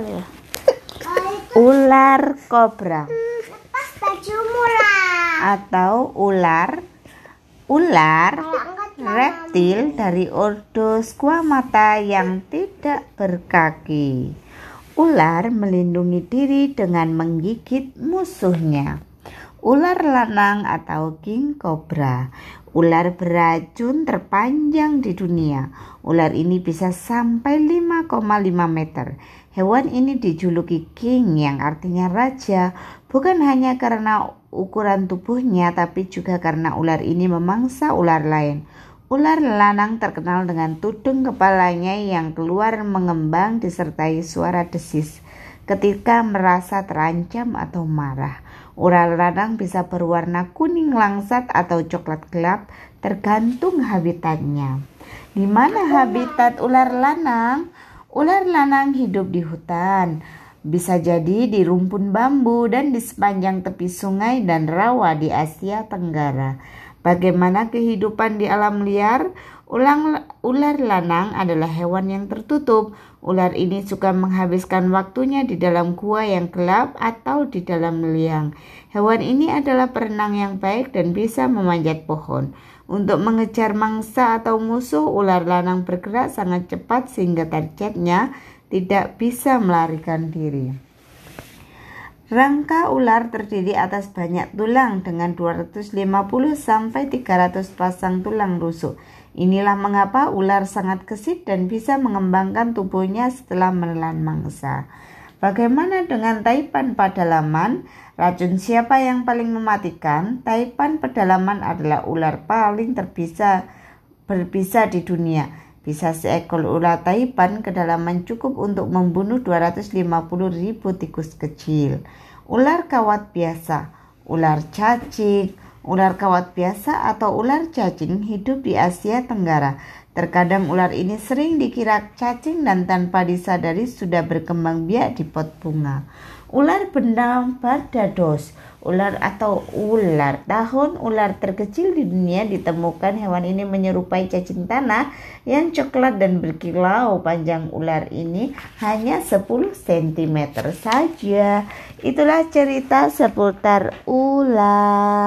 ya. Ular kobra Lepas bajumu lah. atau ular ular reptil dari ordo Squamata yang tidak berkaki. Ular melindungi diri dengan menggigit musuhnya. Ular lanang atau king cobra. Ular beracun terpanjang di dunia. Ular ini bisa sampai 5,5 meter. Hewan ini dijuluki king yang artinya raja, bukan hanya karena ukuran tubuhnya tapi juga karena ular ini memangsa ular lain. Ular lanang terkenal dengan tudung kepalanya yang keluar mengembang disertai suara desis ketika merasa terancam atau marah. Ular lanang bisa berwarna kuning langsat atau coklat gelap tergantung habitatnya. Di mana habitat ular lanang? Ular lanang hidup di hutan, bisa jadi di rumpun bambu dan di sepanjang tepi sungai dan rawa di Asia Tenggara. Bagaimana kehidupan di alam liar? Ulang, ular lanang adalah hewan yang tertutup. Ular ini suka menghabiskan waktunya di dalam gua yang gelap atau di dalam liang. Hewan ini adalah perenang yang baik dan bisa memanjat pohon. Untuk mengejar mangsa atau musuh, ular lanang bergerak sangat cepat sehingga targetnya tidak bisa melarikan diri. Rangka ular terdiri atas banyak tulang dengan 250 sampai 300 pasang tulang rusuk. Inilah mengapa ular sangat gesit dan bisa mengembangkan tubuhnya setelah menelan mangsa. Bagaimana dengan taipan pedalaman? Racun siapa yang paling mematikan? Taipan pedalaman adalah ular paling terbisa berbisa di dunia. Bisa seekor ular taipan kedalaman cukup untuk membunuh 250 ribu tikus kecil. Ular kawat biasa, ular cacing, ular kawat biasa atau ular cacing hidup di Asia Tenggara. Terkadang ular ini sering dikira cacing dan tanpa disadari sudah berkembang biak di pot bunga. Ular benang bardados, ular atau ular tahun ular terkecil di dunia ditemukan hewan ini menyerupai cacing tanah yang coklat dan berkilau. Panjang ular ini hanya 10 cm saja. Itulah cerita seputar ular.